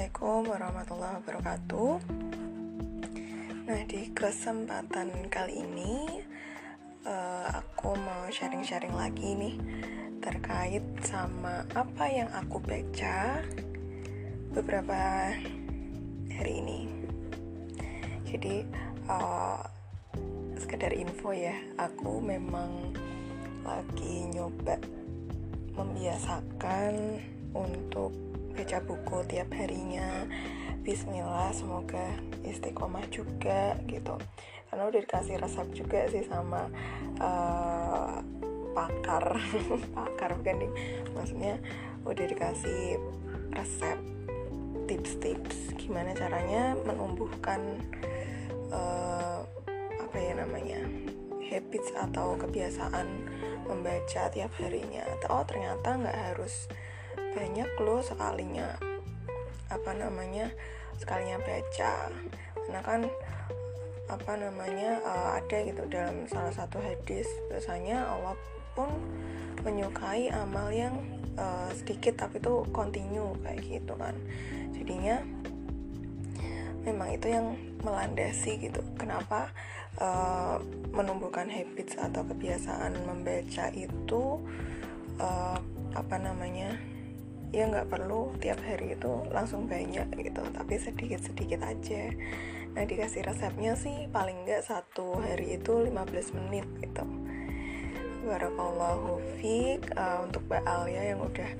Assalamualaikum warahmatullahi wabarakatuh. Nah, di kesempatan kali ini uh, aku mau sharing-sharing lagi nih terkait sama apa yang aku baca beberapa hari ini. Jadi uh, sekedar info ya, aku memang lagi nyoba membiasakan untuk baca buku tiap harinya. Bismillah semoga istiqomah juga gitu. Karena udah dikasih resep juga sih sama uh, pakar. Pakar bukan nih. Maksudnya udah dikasih resep tips-tips gimana caranya menumbuhkan uh, apa ya namanya habits atau kebiasaan membaca tiap harinya. Oh ternyata nggak harus banyak loh sekalinya. Apa namanya? Sekalinya baca. Karena kan apa namanya uh, ada gitu dalam salah satu hadis. Biasanya Allah pun menyukai amal yang uh, sedikit tapi itu continue kayak gitu kan. Jadinya memang itu yang melandasi gitu. Kenapa uh, menumbuhkan habits atau kebiasaan membaca itu uh, apa namanya ya nggak perlu tiap hari itu langsung banyak gitu tapi sedikit sedikit aja. Nah dikasih resepnya sih paling nggak satu hari itu 15 menit gitu. Barakallahu fiq uh, untuk Mbak Alia yang udah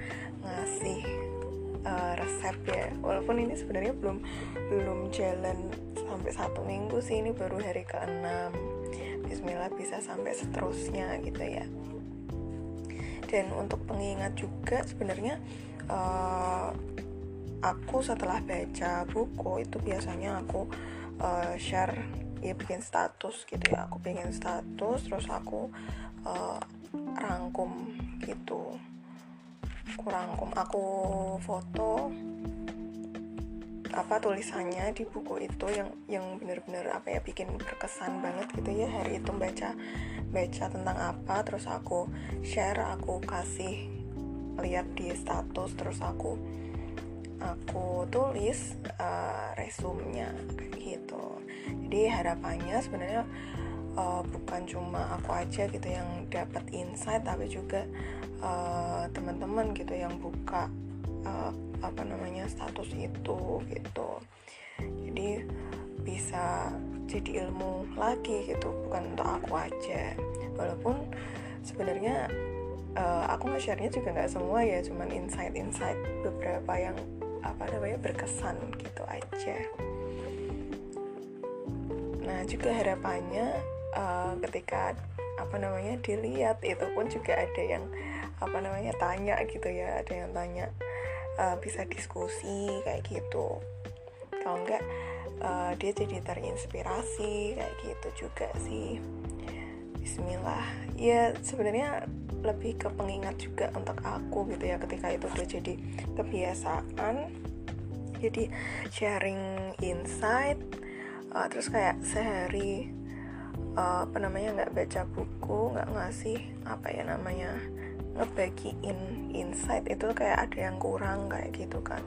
ngasih uh, resep ya. Walaupun ini sebenarnya belum belum jalan sampai satu minggu sih ini baru hari ke-6 Bismillah bisa sampai seterusnya gitu ya. Dan untuk pengingat juga sebenarnya uh, aku setelah baca buku itu biasanya aku uh, share ya bikin status gitu ya. Aku bikin status terus aku uh, rangkum gitu. Aku rangkum aku foto apa tulisannya di buku itu yang yang bener-bener apa ya bikin berkesan banget gitu ya. Hari itu baca baca tentang apa terus aku share aku kasih lihat di status terus aku aku tulis uh, resumnya kayak gitu. Jadi harapannya sebenarnya uh, bukan cuma aku aja gitu yang dapat insight tapi juga uh, teman-teman gitu yang buka uh, apa namanya status itu gitu. Jadi bisa jadi ilmu lagi gitu bukan untuk aku aja. Walaupun sebenarnya uh, aku nge-share-nya juga nggak semua ya cuman insight-insight beberapa yang apa namanya berkesan gitu aja. Nah juga harapannya uh, ketika apa namanya dilihat itu pun juga ada yang apa namanya tanya gitu ya ada yang tanya uh, bisa diskusi kayak gitu. Kalau enggak uh, dia jadi terinspirasi kayak gitu juga sih Bismillah. Ya sebenarnya lebih ke pengingat juga untuk aku gitu ya ketika itu udah jadi kebiasaan. Jadi sharing insight uh, terus kayak sehari uh, apa namanya nggak baca buku nggak ngasih apa ya namanya ngebagiin insight itu kayak ada yang kurang kayak gitu kan.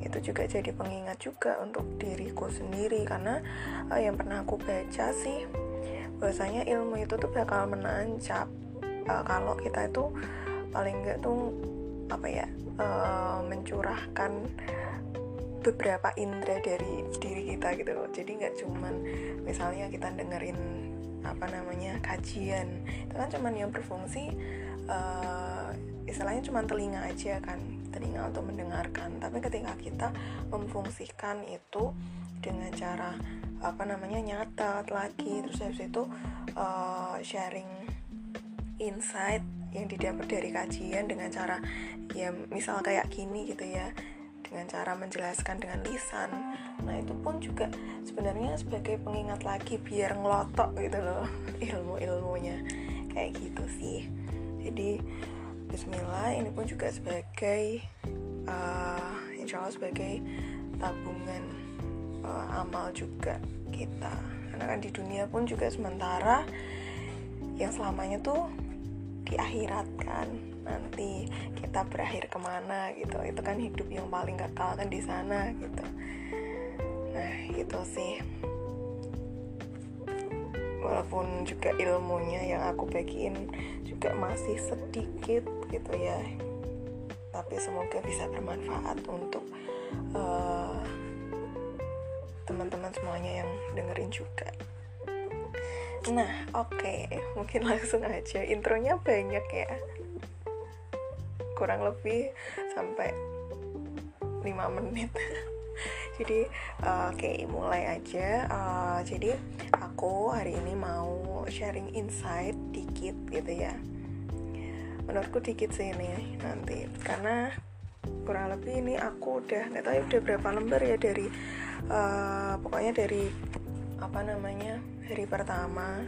Itu juga jadi pengingat juga untuk diriku sendiri karena uh, yang pernah aku baca sih bahwasanya ilmu itu tuh bakal menancap uh, kalau kita itu paling enggak tuh apa ya uh, mencurahkan beberapa indera dari diri kita gitu loh. Jadi nggak cuman misalnya kita dengerin apa namanya kajian. Itu kan cuman yang berfungsi uh, istilahnya cuma telinga aja kan telinga untuk mendengarkan. Tapi ketika kita memfungsikan itu dengan cara apa namanya nyatet lagi. Terus habis itu uh, sharing insight yang didapat dari kajian dengan cara ya misal kayak gini gitu ya dengan cara menjelaskan dengan lisan. Nah itu pun juga sebenarnya sebagai pengingat lagi biar ngelotok gitu loh ilmu-ilmunya. Kayak gitu sih. Jadi Bismillah ini pun juga sebagai uh, insya Allah sebagai tabungan uh, amal juga kita. Karena kan di dunia pun juga sementara yang selamanya tuh di akhirat kan. Nanti kita berakhir ke mana gitu. Itu kan hidup yang paling kekal kan di sana gitu. Nah itu sih. Walaupun juga ilmunya yang aku bagiin juga masih sedikit gitu ya. Tapi semoga bisa bermanfaat untuk uh, teman-teman semuanya yang dengerin juga. Nah oke. Okay. mungkin langsung aja. Intronya banyak ya. Kurang lebih sampai 5 menit. Jadi uh, oke okay, mulai aja. Uh, jadi aku hari ini mau sharing insight dikit gitu ya. Menurutku dikit sih ini nanti. Karena kurang lebih ini aku udah nggak tahu ya udah berapa lembar ya dari uh, pokoknya dari apa namanya hari pertama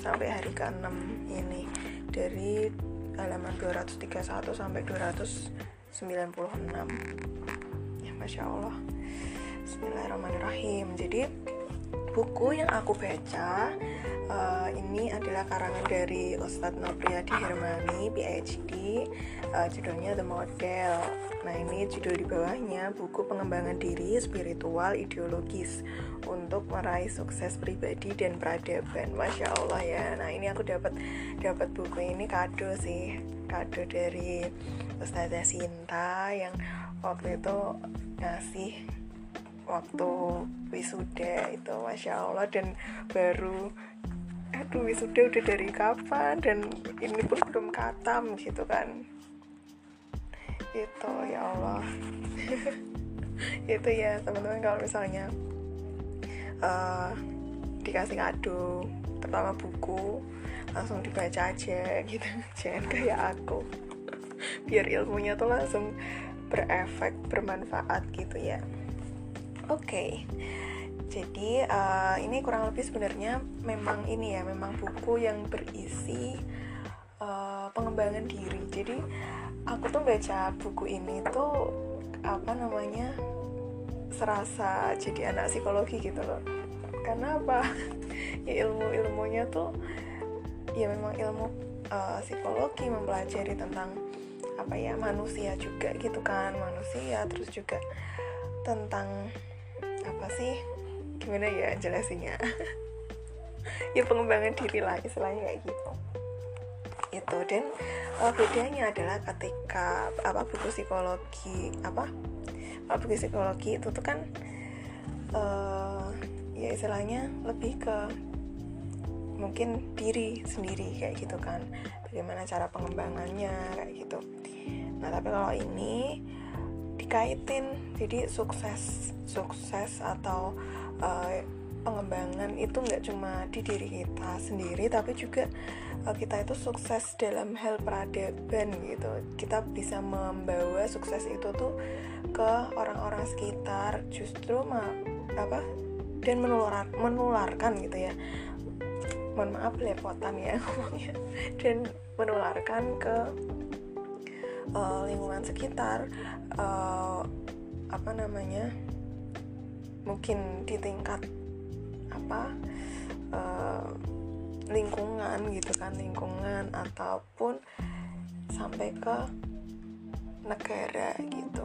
sampai hari ke-6 ini. Dari halaman 231 sampai 296 ya Masya Allah. Bismillahirrahmanirrahim. Jadi buku yang aku baca uh, ini adalah karangan dari Ustadz Nopriadi Hermani PhD uh, judulnya The Model. Nah ini judul di bawahnya buku pengembangan diri spiritual ideologis untuk meraih sukses pribadi dan peradaban. Masya Allah ya. Nah ini aku dapat dapat buku ini kado sih. Kado dari Ustazah Sinta yang waktu itu ngasih waktu wisuda itu. Masya allah. Dan baru aduh wisuda udah dari kapan? Dan ini pun belum katam gitu kan. Itu ya allah. Itu ya teman-teman kalau misalnya uh, dikasih kado pertama buku langsung dibaca aja gitu. Jangan kayak aku. Biar ilmunya tuh langsung berefek bermanfaat gitu ya. Oke, okay. Jadi uh, ini kurang lebih sebenarnya memang ini ya, memang buku yang berisi uh, pengembangan diri. Jadi aku tuh baca buku ini tuh apa namanya serasa jadi anak psikologi gitu loh. Karena apa? ya ilmu ilmunya tuh ya memang ilmu uh, psikologi mempelajari tentang apa ya manusia juga gitu kan manusia terus juga tentang apa sih gimana ya jelasinnya? Ya pengembangan diri lah istilahnya kayak gitu. Itu dan uh, bedanya adalah ketika apa buku psikologi apa buku psikologi itu tuh kan uh, ya istilahnya lebih ke mungkin diri sendiri kayak gitu kan. Bagaimana cara pengembangannya kayak gitu. Nah tapi kalau ini dikaitin. Jadi sukses sukses atau uh, pengembangan itu nggak cuma di diri kita sendiri tapi juga uh, kita itu sukses dalam hal peradaban gitu. Kita bisa membawa sukses itu tuh ke orang-orang sekitar justru ma apa dan menular menularkan gitu ya. Mohon maaf lepotan ya dan menularkan ke uh, lingkungan sekitar uh, apa namanya mungkin di tingkat apa uh, lingkungan gitu kan lingkungan ataupun sampai ke negara gitu.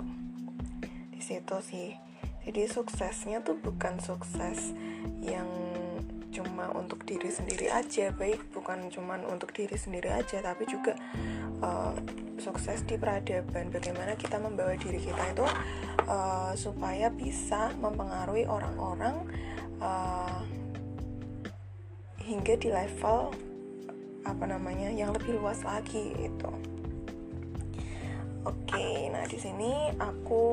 Di situ sih. Jadi suksesnya tuh bukan sukses yang cuma untuk diri sendiri aja baik bukan cuma untuk diri sendiri aja tapi juga uh, sukses di peradaban. Bagaimana kita membawa diri kita itu uh, supaya bisa mempengaruhi orang-orang uh, hingga di level apa namanya yang lebih luas lagi itu Oke, nah di sini aku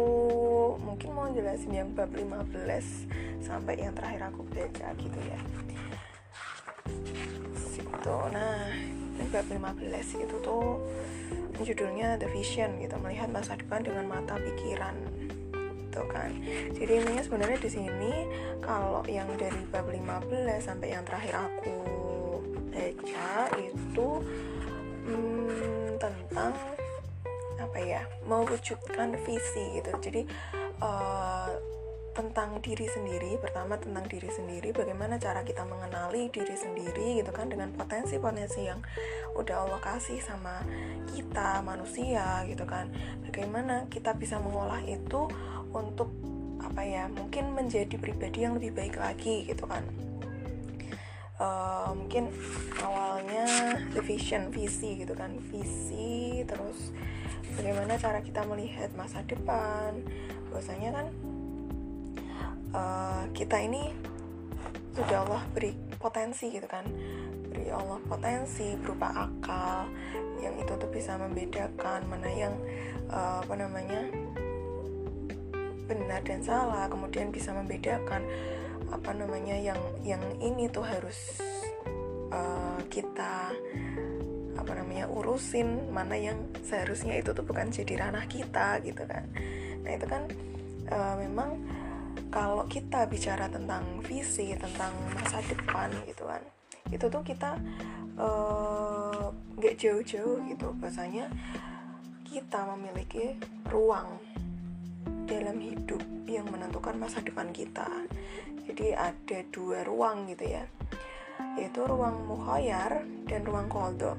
mungkin mau jelasin yang bab 15 sampai yang terakhir aku baca gitu ya. Situ. Nah, bab 15 itu tuh judulnya The Vision gitu, melihat masa depan dengan mata pikiran gitu kan. Jadi intinya sebenarnya di sini kalau yang dari bab 15 sampai yang terakhir aku baca itu hmm, tentang apa ya mewujudkan visi gitu. Jadi uh, tentang diri sendiri pertama tentang diri sendiri bagaimana cara kita mengenali diri sendiri gitu kan dengan potensi-potensi yang udah Allah kasih sama kita manusia gitu kan. Bagaimana kita bisa mengolah itu untuk apa ya mungkin menjadi pribadi yang lebih baik lagi gitu kan. Uh, mungkin awalnya vision visi gitu kan. Visi terus bagaimana cara kita melihat masa depan? Bahwasanya kan uh, kita ini sudah Allah beri potensi gitu kan. Beri Allah potensi berupa akal yang itu tuh bisa membedakan mana yang uh, apa namanya benar dan salah. Kemudian bisa membedakan apa namanya yang yang ini tuh harus uh, kita apa namanya urusin mana yang seharusnya itu tuh bukan jadi ranah kita gitu kan. Nah itu kan uh, memang kalau kita bicara tentang visi tentang masa depan gitu kan itu tuh kita eh, nggak uh, jauh-jauh gitu. Bahasanya kita memiliki ruang dalam hidup yang menentukan masa depan kita. Jadi ada dua ruang gitu ya yaitu ruang mukhayar dan ruang koldo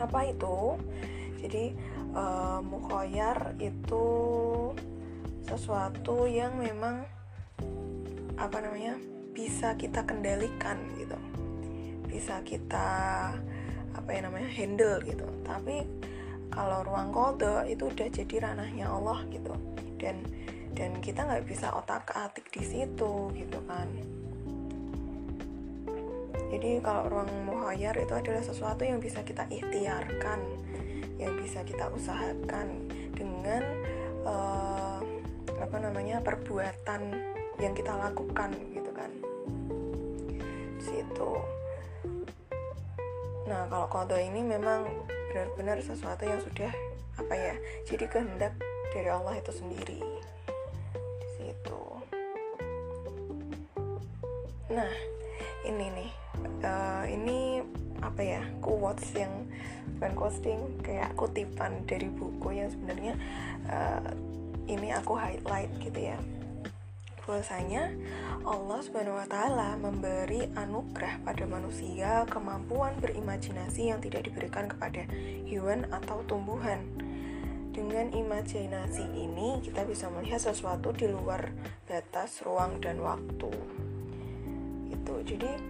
apa itu? Jadi uh, mukhayar itu sesuatu yang memang apa namanya bisa kita kendalikan gitu. Bisa kita apa ya namanya handle gitu. Tapi kalau ruang kode itu udah jadi ranahnya Allah gitu. Dan dan kita nggak bisa otak atik di situ gitu kan jadi kalau ruang muhayyar itu adalah sesuatu yang bisa kita ikhtiarkan yang bisa kita usahakan dengan uh, apa namanya perbuatan yang kita lakukan gitu kan. Situ. Nah kalau kodo ini memang benar-benar sesuatu yang sudah apa ya jadi kehendak dari Allah itu sendiri. Situ. Nah ini nih uh, ini apa ya quotes yang bukan posting kayak kutipan dari buku yang sebenarnya uh, ini aku highlight gitu ya bahwasanya Allah Subhanahu wa taala memberi anugerah pada manusia kemampuan berimajinasi yang tidak diberikan kepada hewan atau tumbuhan. Dengan imajinasi ini kita bisa melihat sesuatu di luar batas ruang dan waktu. Itu. Jadi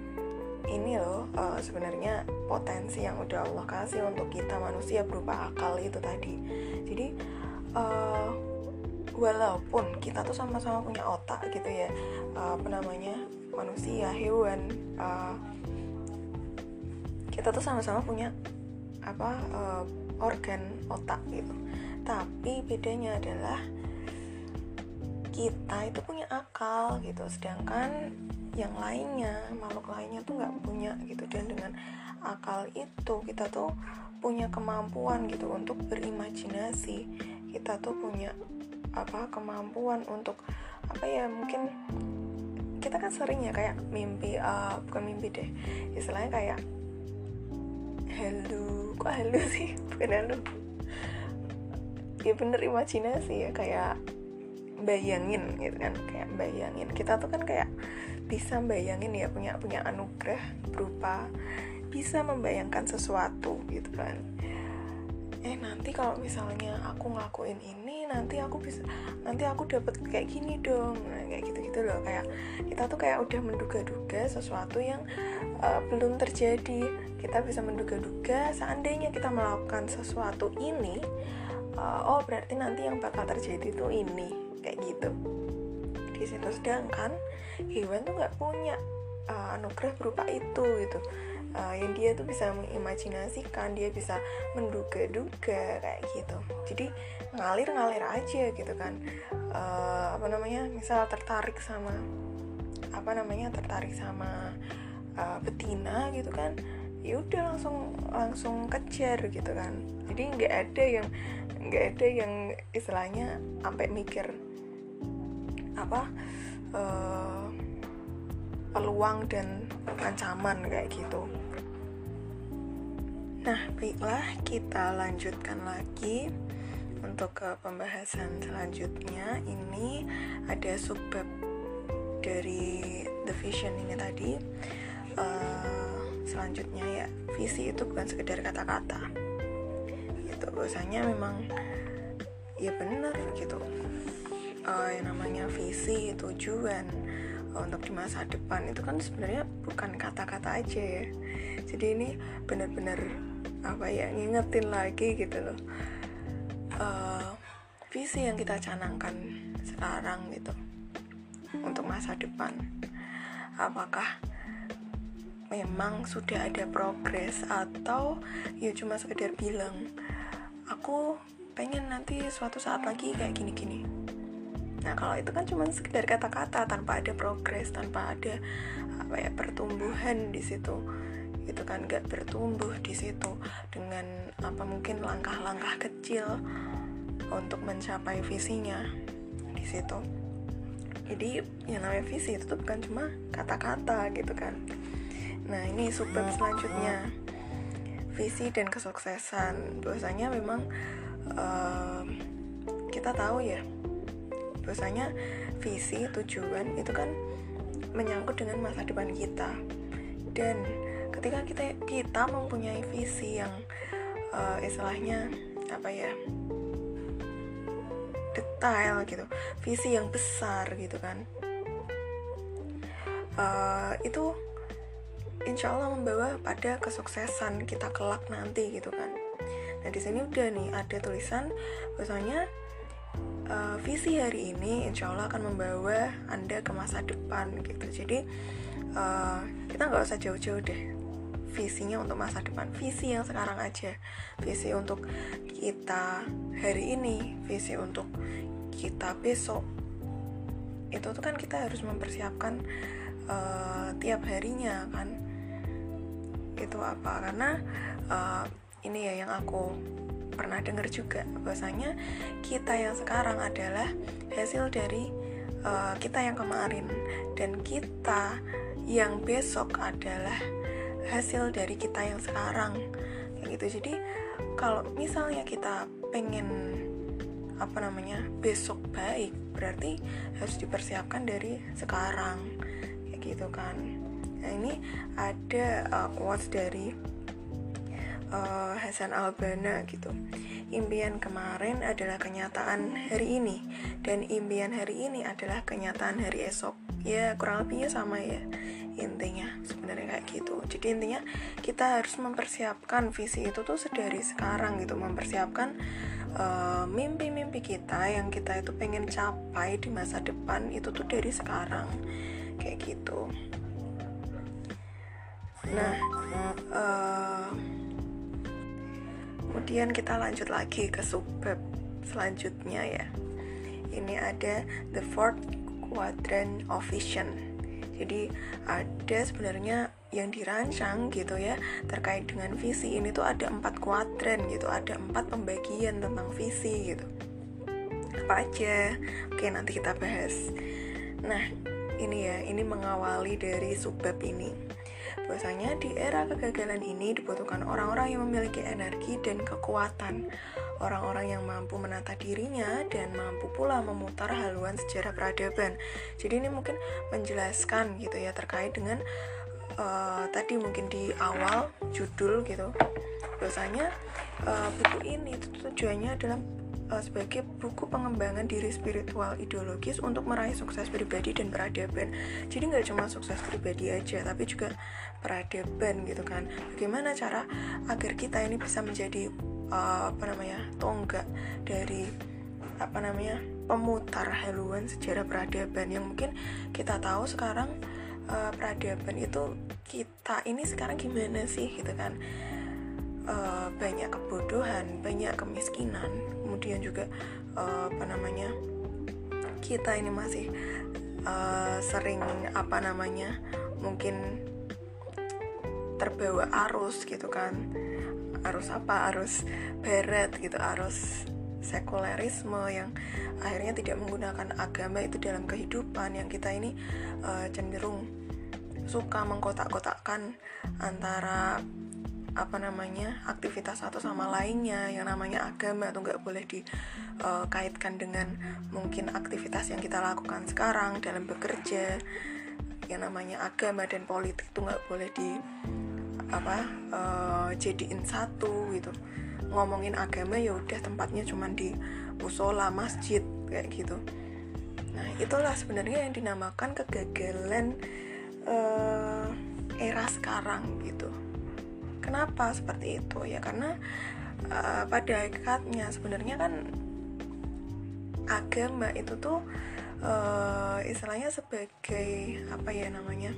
ini loh uh, sebenarnya potensi yang udah Allah kasih untuk kita manusia berupa akal itu tadi. Jadi uh, walaupun kita tuh sama-sama punya otak gitu ya uh, apa namanya manusia hewan uh, kita tuh sama-sama punya apa uh, organ otak gitu tapi bedanya adalah kita itu punya akal gitu sedangkan yang lainnya makhluk lainnya tuh nggak punya gitu. Dan dengan akal itu kita tuh punya kemampuan gitu untuk berimajinasi. Kita tuh punya apa kemampuan untuk apa ya mungkin kita kan sering ya kayak mimpi uh, bukan mimpi deh istilahnya kayak hello kok hello sih? Bukan hello ya bener imajinasi ya kayak bayangin gitu kan kayak bayangin. Kita tuh kan kayak bisa bayangin ya punya punya anugerah berupa bisa membayangkan sesuatu gitu kan. Eh nanti kalau misalnya aku ngelakuin ini nanti aku bisa nanti aku dapat kayak gini dong. Nah, kayak gitu gitu loh. Kayak kita tuh kayak udah menduga-duga sesuatu yang uh, belum terjadi. Kita bisa menduga-duga seandainya kita melakukan sesuatu ini uh, oh berarti nanti yang bakal terjadi itu ini kayak gitu. Di situ sedangkan hewan tuh nggak punya uh, anugerah berupa itu gitu. Uh, yang dia tuh bisa mengimajinasikan dia bisa menduga-duga kayak gitu. Jadi ngalir-ngalir aja gitu kan. Uh, apa namanya misal tertarik sama apa namanya tertarik sama uh, betina gitu kan ya udah langsung langsung kejar gitu kan. Jadi nggak ada yang nggak ada yang istilahnya sampai mikir apa uh, peluang dan ancaman kayak gitu Nah, baiklah kita lanjutkan lagi untuk ke pembahasan selanjutnya. Ini ada subbab dari the vision ini tadi. Uh, selanjutnya ya visi itu bukan sekedar kata-kata gitu bahwasanya memang ya benar gitu uh, yang namanya visi tujuan uh, untuk di masa depan itu kan sebenarnya bukan kata-kata aja ya. Jadi ini benar-benar apa ya ngingetin lagi gitu loh. Uh, visi yang kita canangkan sekarang gitu untuk masa depan. Apakah memang sudah ada progres atau ya cuma sekedar bilang aku pengen nanti suatu saat lagi kayak gini-gini nah kalau itu kan cuma sekedar kata-kata tanpa ada progres tanpa ada apa ya pertumbuhan di situ. Itu kan gak bertumbuh di situ dengan apa mungkin langkah-langkah kecil untuk mencapai visinya di situ. Jadi yang namanya visi itu tuh bukan cuma kata-kata gitu kan. Nah ini subbab selanjutnya. Visi dan kesuksesan. Biasanya memang uh, Kita tahu ya Biasanya visi, tujuan itu kan Menyangkut dengan masa depan kita. Dan ketika kita kita mempunyai visi yang uh, Istilahnya Apa ya Detail gitu Visi yang besar gitu kan uh, Itu insya Allah membawa pada kesuksesan kita kelak nanti gitu kan. Nah di sini udah nih ada tulisan bahwasanya uh, visi hari ini insya Allah akan membawa anda ke masa depan gitu. Jadi uh, kita nggak usah jauh-jauh deh visinya untuk masa depan. Visi yang sekarang aja. Visi untuk kita hari ini visi untuk kita besok. Itu tuh kan kita harus mempersiapkan uh, tiap harinya kan. Itu apa? Karena uh, ini ya yang aku pernah dengar juga bahwasanya kita yang sekarang adalah hasil dari uh, kita yang kemarin. Dan kita yang besok adalah hasil dari kita yang sekarang. Gitu. Jadi kalau misalnya kita pengen apa namanya besok baik berarti harus dipersiapkan dari sekarang. Kayak gitu kan. Nah ini ada uh, quotes dari uh, Hasan Albana gitu. Impian kemarin adalah kenyataan hari ini dan impian hari ini adalah kenyataan hari esok. Ya kurang lebihnya sama ya intinya sebenarnya kayak gitu. Jadi intinya kita harus mempersiapkan visi itu tuh sedari sekarang gitu, mempersiapkan uh, mimpi-mimpi uh, kita yang kita itu pengen capai di masa depan itu tuh dari sekarang kayak gitu. Nah, uh, kemudian kita lanjut lagi ke subbab selanjutnya ya. Ini ada the fourth quadrant of vision. Jadi ada sebenarnya yang dirancang gitu ya terkait dengan visi ini tuh ada empat kuadran gitu, ada empat pembagian tentang visi gitu. Apa aja? Oke nanti kita bahas. Nah ini ya, ini mengawali dari subbab ini Bahwasanya di era kegagalan ini dibutuhkan orang-orang yang memiliki energi dan kekuatan, orang-orang yang mampu menata dirinya dan mampu pula memutar haluan sejarah peradaban. Jadi ini mungkin menjelaskan gitu ya terkait dengan uh, tadi mungkin di awal judul gitu. Bahwasanya uh, buku ini tujuannya adalah uh, sebagai buku pengembangan diri spiritual ideologis untuk meraih sukses pribadi dan peradaban. Jadi nggak cuma sukses pribadi aja, tapi juga peradaban gitu kan. Bagaimana cara agar kita ini bisa menjadi uh, apa namanya tonggak dari apa namanya pemutar haluan sejarah peradaban yang mungkin kita tahu sekarang uh, peradaban itu kita ini sekarang gimana sih gitu kan uh, banyak kebodohan banyak kemiskinan kemudian juga uh, apa namanya kita ini masih uh, sering apa namanya mungkin terbawa arus gitu kan. Arus apa? Arus barat gitu arus sekulerisme yang akhirnya tidak menggunakan agama itu dalam kehidupan yang kita ini uh, cenderung suka mengkotak-kotakkan antara apa namanya aktivitas satu sama lainnya yang namanya agama atau nggak boleh dikaitkan uh, dengan mungkin aktivitas yang kita lakukan sekarang dalam bekerja. Yang namanya agama dan politik itu nggak boleh di apa uh, jadiin satu gitu. Ngomongin agama ya udah tempatnya cuma di musola masjid kayak gitu. Nah itulah sebenarnya yang dinamakan kegagalan uh, era sekarang gitu kenapa seperti itu? Ya karena uh, pada hakikatnya sebenarnya kan agama itu tuh uh, istilahnya sebagai apa ya namanya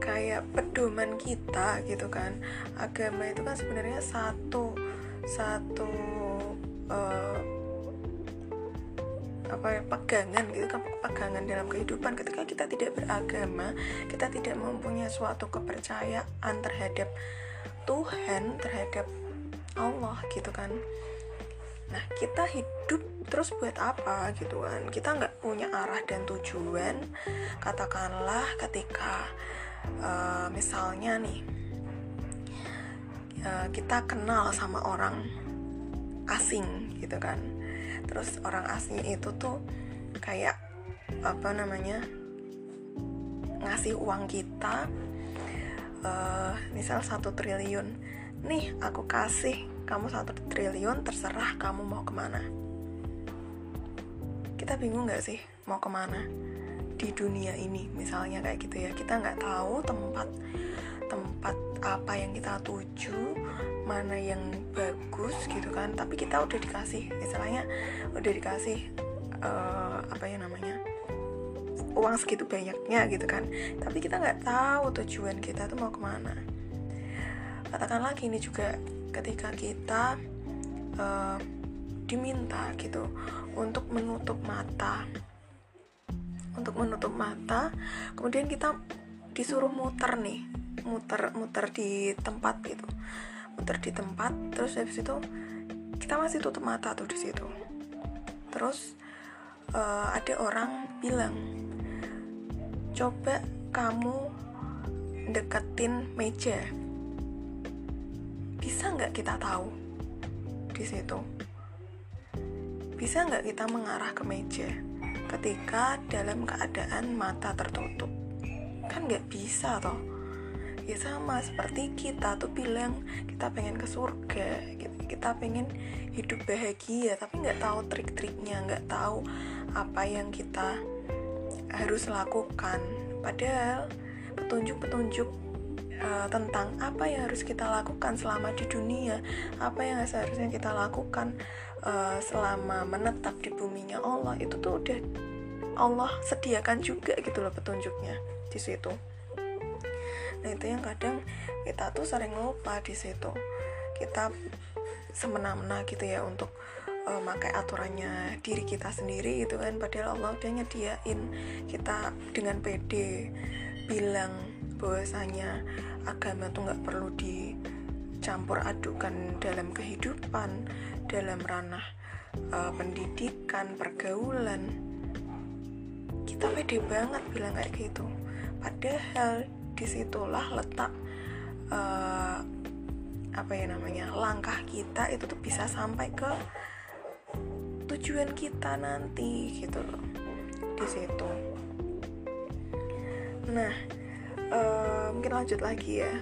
kayak pedoman kita gitu kan. Agama itu kan sebenarnya satu satu uh, apa pegangan gitu pegangan dalam kehidupan. Ketika kita tidak beragama kita tidak mempunyai suatu kepercayaan terhadap Tuhan terhadap Allah gitu kan. Nah kita hidup terus buat apa gitu kan? Kita nggak punya arah dan tujuan. Katakanlah ketika uh, misalnya nih uh, kita kenal sama orang asing gitu kan terus orang asing itu tuh kayak apa namanya ngasih uang kita uh, misal satu triliun. Nih aku kasih kamu satu triliun terserah kamu mau ke mana. Kita bingung nggak sih mau ke mana di dunia ini? Misalnya kayak gitu ya kita nggak tahu tempat tempat apa yang kita tuju mana yang bagus gitu kan tapi kita udah dikasih istilahnya udah dikasih uh, apa ya namanya uang segitu banyaknya gitu kan. Tapi kita nggak tahu tujuan kita tuh mau ke mana. Katakanlah ini juga ketika kita uh, diminta gitu untuk menutup mata untuk menutup mata kemudian kita disuruh muter nih muter muter di tempat gitu muter di tempat terus habis itu kita masih tutup mata tuh di situ. Terus uh, ada orang bilang coba kamu deketin meja. Bisa nggak kita tahu di situ? Bisa nggak kita mengarah ke meja ketika dalam keadaan mata tertutup? Kan nggak bisa toh ya sama seperti kita tuh bilang kita pengen ke surga kita pengen hidup bahagia tapi nggak tahu trik-triknya nggak tahu apa yang kita harus lakukan padahal petunjuk-petunjuk uh, tentang apa yang harus kita lakukan selama di dunia apa yang seharusnya kita lakukan uh, selama menetap di buminya Allah itu tuh udah Allah sediakan juga gitu loh petunjuknya di situ. Nah itu yang kadang kita tuh sering lupa di situ. Kita semena-mena gitu ya untuk uh, aturannya diri kita sendiri gitu kan padahal Allah udah nyediain kita dengan pede bilang bahwasanya agama tuh nggak perlu dicampur adukan dalam kehidupan dalam ranah uh, pendidikan, pergaulan. Kita pede banget bilang kayak gitu. Padahal di situlah letak uh, apa ya namanya langkah kita itu tuh bisa sampai ke tujuan kita nanti gitu loh di situ. Nah, uh, mungkin lanjut lagi ya.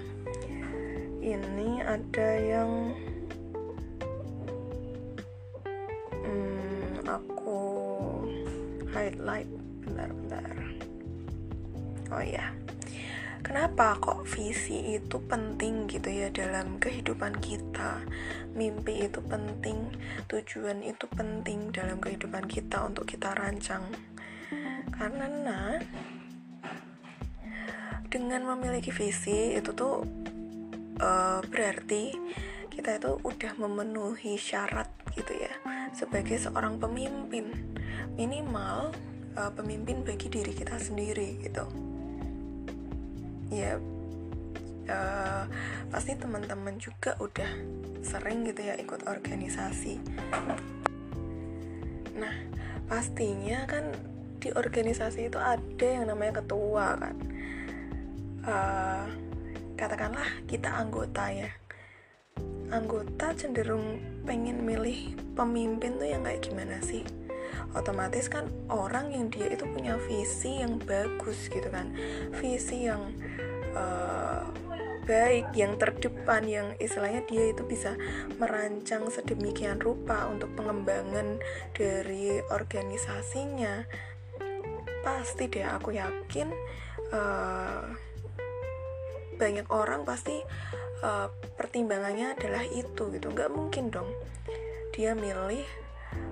Ini ada yang highlight bentar-bentar oh ya kenapa kok visi itu penting gitu ya dalam kehidupan kita? Mimpi itu penting tujuan itu penting dalam kehidupan kita untuk kita rancang. Karena dengan memiliki visi itu tuh uh, berarti kita itu udah memenuhi syarat gitu ya sebagai seorang pemimpin. Minimal uh, pemimpin bagi diri kita sendiri gitu ya uh, pasti teman-teman juga udah sering gitu ya ikut organisasi. Nah pastinya kan di organisasi itu ada yang namanya ketua kan. Uh, katakanlah kita anggota ya. Anggota cenderung pengen milih pemimpin tuh yang kayak gimana sih otomatis kan orang yang dia itu punya visi yang bagus gitu kan. Visi yang uh, baik yang terdepan yang istilahnya dia itu bisa merancang sedemikian rupa untuk pengembangan dari organisasinya. Pasti deh aku yakin uh, banyak orang pasti uh, pertimbangannya adalah itu gitu. Nggak mungkin dong. Dia milih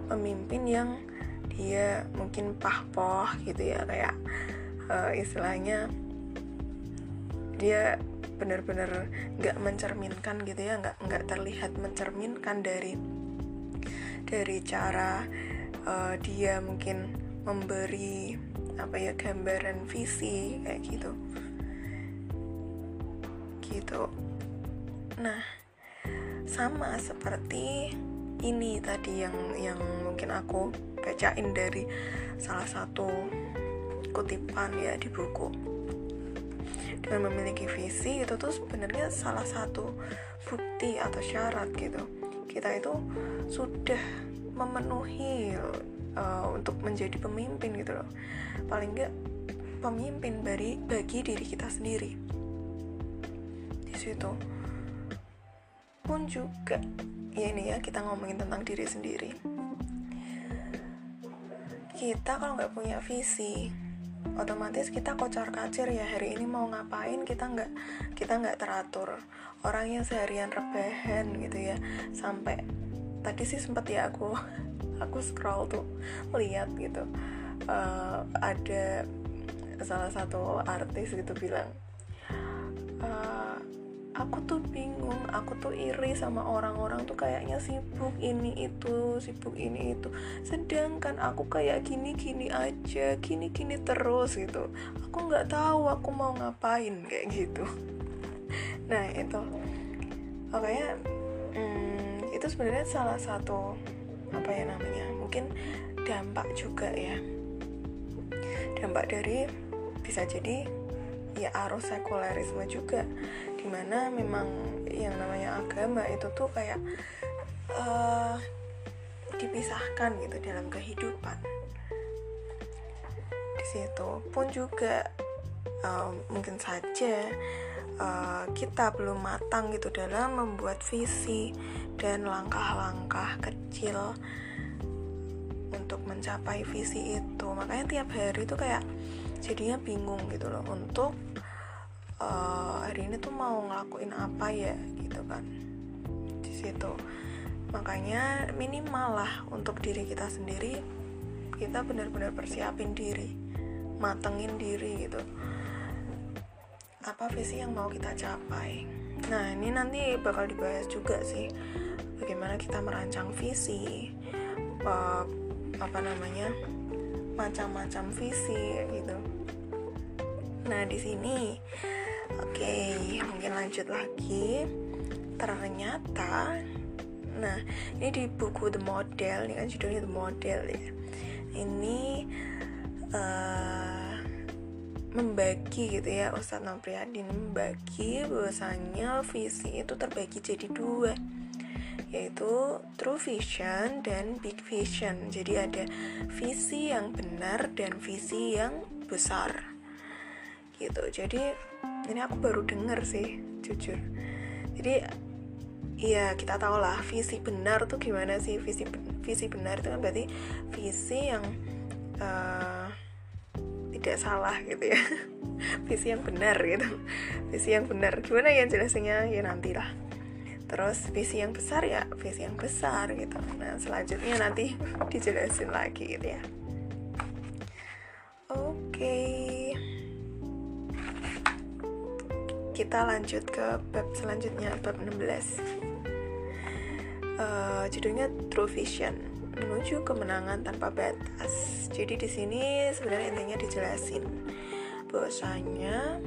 pemimpin yang dia mungkin pahpoh gitu ya kayak uh, istilahnya dia benar-benar nggak mencerminkan gitu ya nggak nggak terlihat mencerminkan dari dari cara uh, dia mungkin memberi apa ya gambaran visi kayak gitu. Gitu. Nah sama seperti ini tadi yang yang mungkin aku bacain dari salah satu kutipan ya di buku. Dan memiliki visi itu tuh sebenarnya salah satu bukti atau syarat gitu. Kita itu sudah memenuhi uh, untuk menjadi pemimpin gitu loh. Paling nggak pemimpin bagi bagi diri kita sendiri. Di situ pun juga ya ini ya kita ngomongin tentang diri sendiri. Kita kalau nggak punya visi otomatis kita kocar kacir ya. Hari ini mau ngapain kita nggak kita nggak teratur. Orang yang seharian rebahan gitu ya. Sampai tadi sih sempet ya aku aku scroll tuh lihat gitu. Uh, ada salah satu artis gitu bilang uh, aku tuh bingung aku tuh iri sama orang-orang tuh kayaknya sibuk ini itu sibuk ini itu. Sedangkan aku kayak gini gini aja gini gini terus gitu. Aku nggak tahu aku mau ngapain kayak gitu. Nah itu. Makanya hmm, itu sebenarnya salah satu apa ya namanya mungkin dampak juga ya. Dampak dari bisa jadi ya arus sekulerisme juga di mana memang yang namanya agama itu tuh kayak uh, dipisahkan gitu dalam kehidupan. Di situ pun juga uh, mungkin saja uh, kita belum matang gitu dalam membuat visi dan langkah-langkah kecil untuk mencapai visi itu. Makanya tiap hari itu kayak jadinya bingung gitu loh untuk uh, hari ini tuh mau ngelakuin apa ya gitu kan di situ. Makanya minimal lah untuk diri kita sendiri kita benar-benar persiapin diri matengin diri gitu. Apa visi yang mau kita capai. Nah ini nanti bakal dibahas juga sih bagaimana kita merancang visi uh, apa namanya macam-macam visi gitu. Nah di sini Oke, mungkin lanjut lagi. Ternyata, nah ini di buku The Model, ini kan judulnya The Model ya. Ini uh, membagi gitu ya, Ustadz Nopriadin membagi bahwasanya visi itu terbagi jadi dua yaitu true vision dan big vision. Jadi ada visi yang benar dan visi yang besar. Gitu. Jadi ini aku baru denger sih jujur. Jadi Iya kita tahu lah visi benar tuh gimana sih? Visi visi benar itu kan berarti visi yang uh, tidak salah gitu ya. Visi yang benar gitu. Visi yang benar. Gimana ya jelasnya ya nantilah terus visi yang besar ya visi yang besar gitu. Nah selanjutnya nanti dijelasin lagi gitu ya kita lanjut ke bab selanjutnya bab 16 uh, eh, judulnya True Vision menuju kemenangan tanpa batas. Jadi di sini sebenarnya intinya dijelasin bahwasanya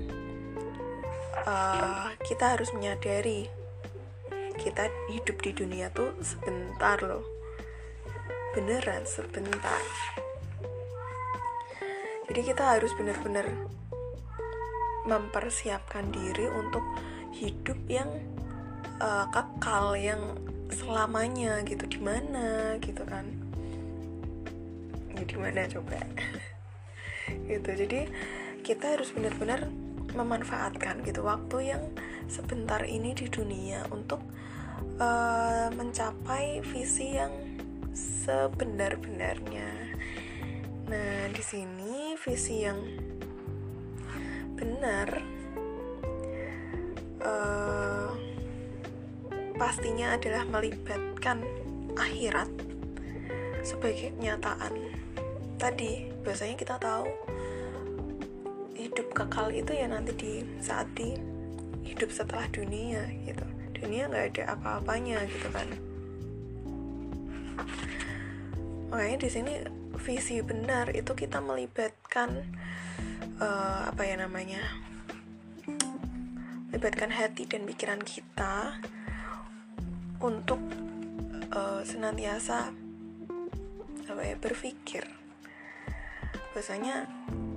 uh, kita harus menyadari kita hidup di dunia tuh sebentar loh. Beneran sebentar. Jadi kita harus bener-bener mempersiapkan diri untuk hidup yang uh, kekal yang selamanya gitu. Di mana gitu kan? Ya di mana coba? Gitu. Jadi kita harus benar-benar memanfaatkan gitu waktu yang sebentar ini di dunia untuk uh, mencapai visi yang sebenar-benarnya. Nah, di sini visi yang benar uh, pastinya adalah melibatkan akhirat sebagai kenyataan. Tadi biasanya kita tahu hidup kekal itu ya nanti di saat di hidup setelah dunia gitu. Dunia nggak ada apa-apanya gitu kan. Makanya di sini visi benar itu kita melibatkan uh, apa ya namanya melibatkan hati dan pikiran kita untuk uh, senantiasa apa ya berpikir. Bahwasanya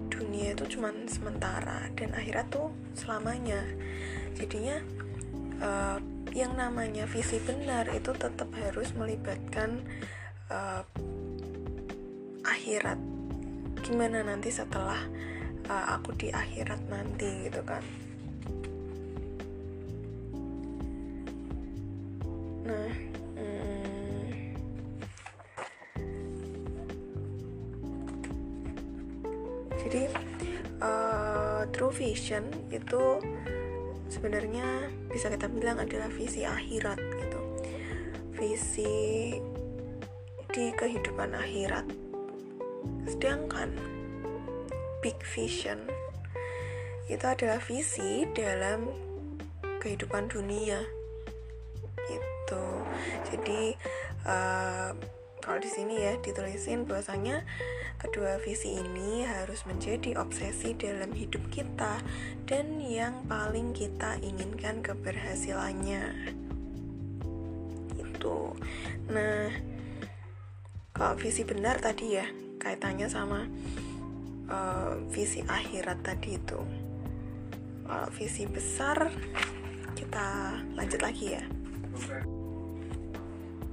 dunia itu cuma sementara dan akhirat tuh selamanya. Jadinya uh, yang namanya visi benar itu tetap harus melibatkan uh, akhirat. Gimana nanti setelah uh, aku di akhirat nanti gitu kan. Nah jadi uh, true vision itu sebenarnya bisa kita bilang adalah visi akhirat gitu. Visi di kehidupan akhirat sedangkan big vision itu adalah visi dalam kehidupan dunia. Gitu. Jadi uh, kalau di sini ya ditulisin bahwasanya kedua visi ini harus menjadi obsesi dalam hidup kita dan yang paling kita inginkan keberhasilannya. Itu nah kalau visi benar tadi ya kaitannya sama uh, visi akhirat tadi itu kalau visi besar kita lanjut lagi ya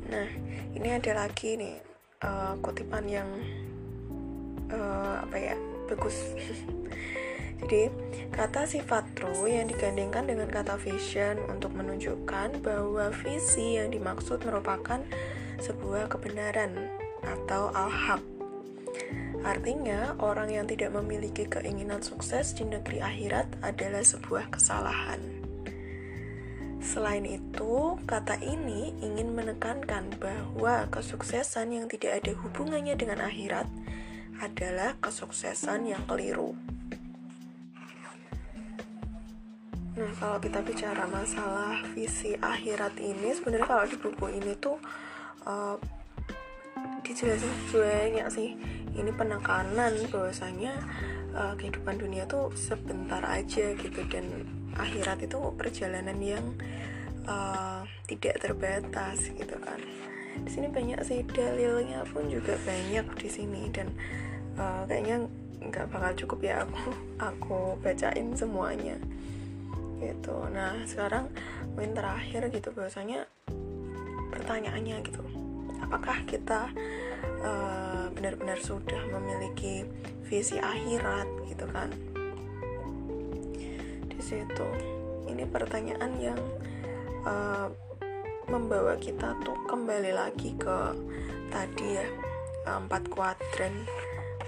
Nah, ini ada lagi nih uh, kutipan yang uh, apa ya bagus. Jadi, kata sifat true yang digandengkan dengan kata vision untuk menunjukkan bahwa visi yang dimaksud merupakan sebuah kebenaran atau al-haq. Artinya, orang yang tidak memiliki keinginan sukses di negeri akhirat adalah sebuah kesalahan. Selain itu, kata ini ingin menekankan bahwa kesuksesan yang tidak ada hubungannya dengan akhirat adalah kesuksesan yang keliru. Nah, kalau kita bicara masalah visi akhirat ini, sebenarnya kalau di buku ini tuh uh, dijelasin banyak sih. Ini penekanan bahwasanya uh, kehidupan dunia tuh sebentar aja gitu dan akhirat itu perjalanan yang uh, tidak terbatas gitu kan. Di sini banyak sih dalilnya pun juga banyak di sini dan uh, kayaknya nggak bakal cukup ya aku aku bacain semuanya gitu. Nah sekarang mungkin terakhir gitu bahwasanya pertanyaannya gitu apakah kita uh, benar-benar sudah memiliki visi akhirat gitu kan? Di situ ini pertanyaan yang uh, membawa kita tuh kembali lagi ke tadi ya empat kuadran.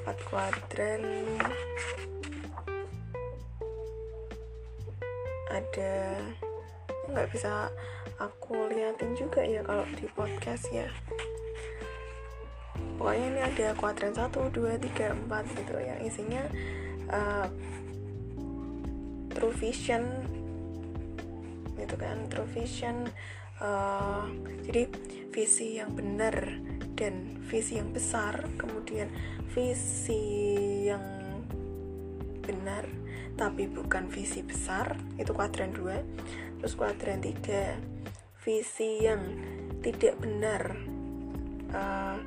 Empat kuadran. Ada nggak bisa aku liatin juga ya kalau di podcast ya. Pokoknya ini ada kuadran 1, 2, 3, 4 gitu yang isinya uh, true vision gitu kan true vision uh, jadi visi yang benar dan visi yang besar kemudian visi yang benar tapi bukan visi besar itu kuadran 2 terus kuadran 3 visi yang tidak benar uh,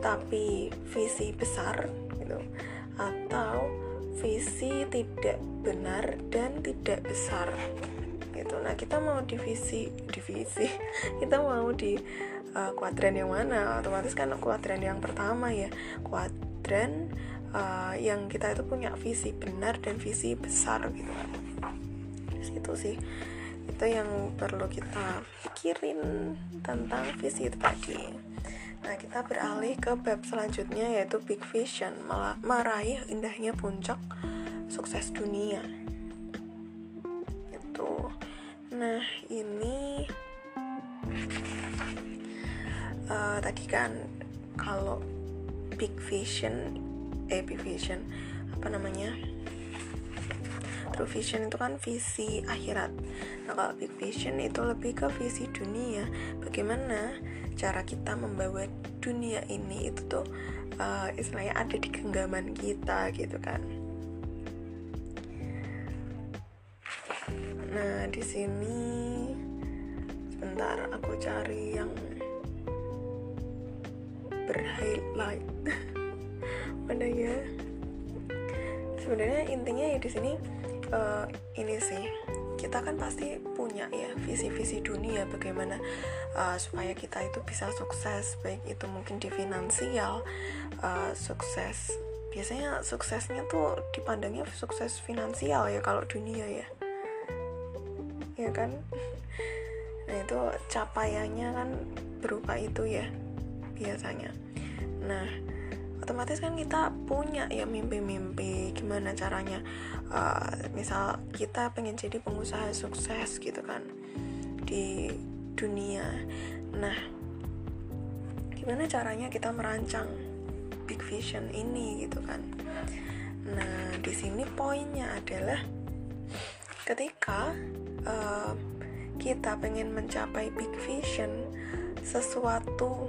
tapi visi besar gitu. Atau visi tidak benar dan tidak besar gitu. Nah kita mau divisi divisi kita mau di uh, kuadran yang mana? Otomatis kan kuadran yang pertama ya. Kuadran uh, yang kita itu punya visi benar dan visi besar gitu kan. Itu sih itu yang perlu kita pikirin tentang visi itu tadi. Nah kita beralih ke bab selanjutnya yaitu big vision meraih indahnya puncak sukses dunia. Itu. Nah ini uh, tadi kan kalau big vision eh big vision apa namanya true vision itu kan visi akhirat. Nah kalau big vision itu lebih ke visi dunia. Bagaimana cara kita membawa dunia ini itu tuh uh, istilahnya ada di genggaman kita gitu kan. Nah di sini sebentar aku cari yang berhighlight. Mana ya? Sebenarnya intinya ya di sini uh, ini sih kita kan pasti punya ya visi-visi dunia bagaimana uh, supaya kita itu bisa sukses baik itu mungkin di finansial uh, sukses biasanya suksesnya tuh dipandangnya sukses finansial ya kalau dunia ya. Ya kan? Nah itu capaiannya kan berupa itu ya biasanya. Nah otomatis kan kita punya ya mimpi-mimpi. Gimana caranya uh, misal kita pengen jadi pengusaha sukses gitu kan di dunia. Nah gimana caranya kita merancang big vision ini gitu kan? Nah di sini poinnya adalah ketika uh, kita pengen mencapai big vision sesuatu